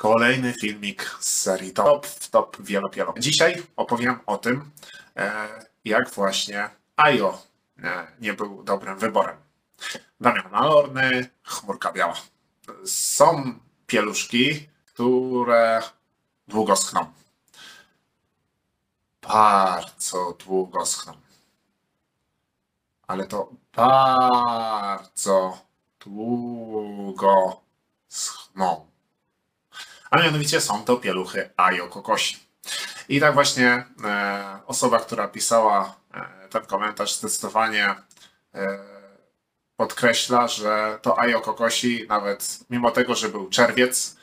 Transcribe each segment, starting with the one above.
Kolejny filmik z serii Top w Top Wielopielo. Dzisiaj opowiem o tym, e, jak właśnie Ajo e, nie był dobrym wyborem. Damian Malorny, chmurka biała. Są pieluszki, które długo schną. Bardzo długo schną. Ale to bardzo długo schną. A mianowicie są to pieluchy Ajo Kokosi. I tak właśnie e, osoba, która pisała e, ten komentarz, zdecydowanie e, podkreśla, że to Ajo Kokosi, nawet mimo tego, że był czerwiec,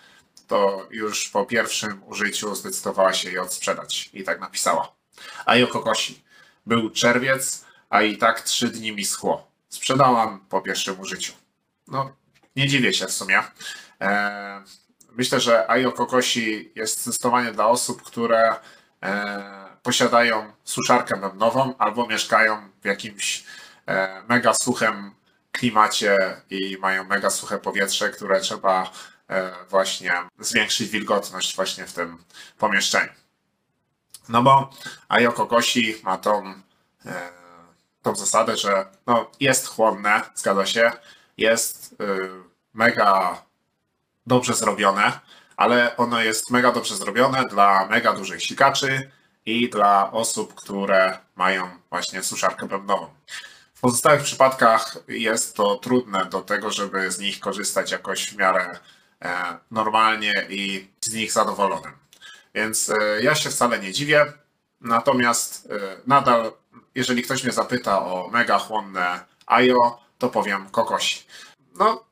to już po pierwszym użyciu zdecydowała się je odsprzedać. I tak napisała. Ajo Kokosi. Był czerwiec, a i tak trzy dni mi schło. Sprzedałam po pierwszym użyciu. No, nie dziwię się w sumie. E, myślę, że Ajo Kokosi jest zdecydowanie dla osób, które e, posiadają suszarkę bębnową albo mieszkają w jakimś e, mega suchym klimacie i mają mega suche powietrze, które trzeba e, właśnie zwiększyć wilgotność właśnie w tym pomieszczeniu. No bo Ajo Kokosi ma tą, tą zasadę, że no, jest chłodne, zgadza się, jest mega dobrze zrobione, ale ono jest mega dobrze zrobione dla mega dużych sikaczy i dla osób, które mają właśnie suszarkę bębnową. W pozostałych przypadkach jest to trudne do tego, żeby z nich korzystać jakoś w miarę e, normalnie i z nich zadowolonym. Więc e, ja się wcale nie dziwię. Natomiast e, nadal, jeżeli ktoś mnie zapyta o mega chłonne IO, to powiem kokosi. No,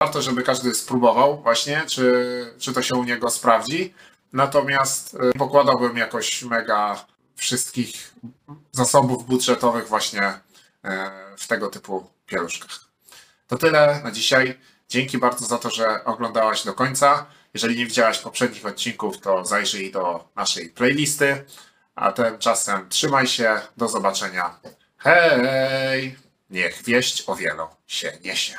warto, żeby każdy spróbował właśnie, czy, czy to się u niego sprawdzi. Natomiast nie pokładałbym jakoś mega wszystkich zasobów budżetowych właśnie e, w tego typu pieluszkach. To tyle na dzisiaj. Dzięki bardzo za to, że oglądałaś do końca. Jeżeli nie widziałaś poprzednich odcinków, to zajrzyj do naszej playlisty. A tymczasem trzymaj się. Do zobaczenia. Hej! Niech wieść o wielo się niesie.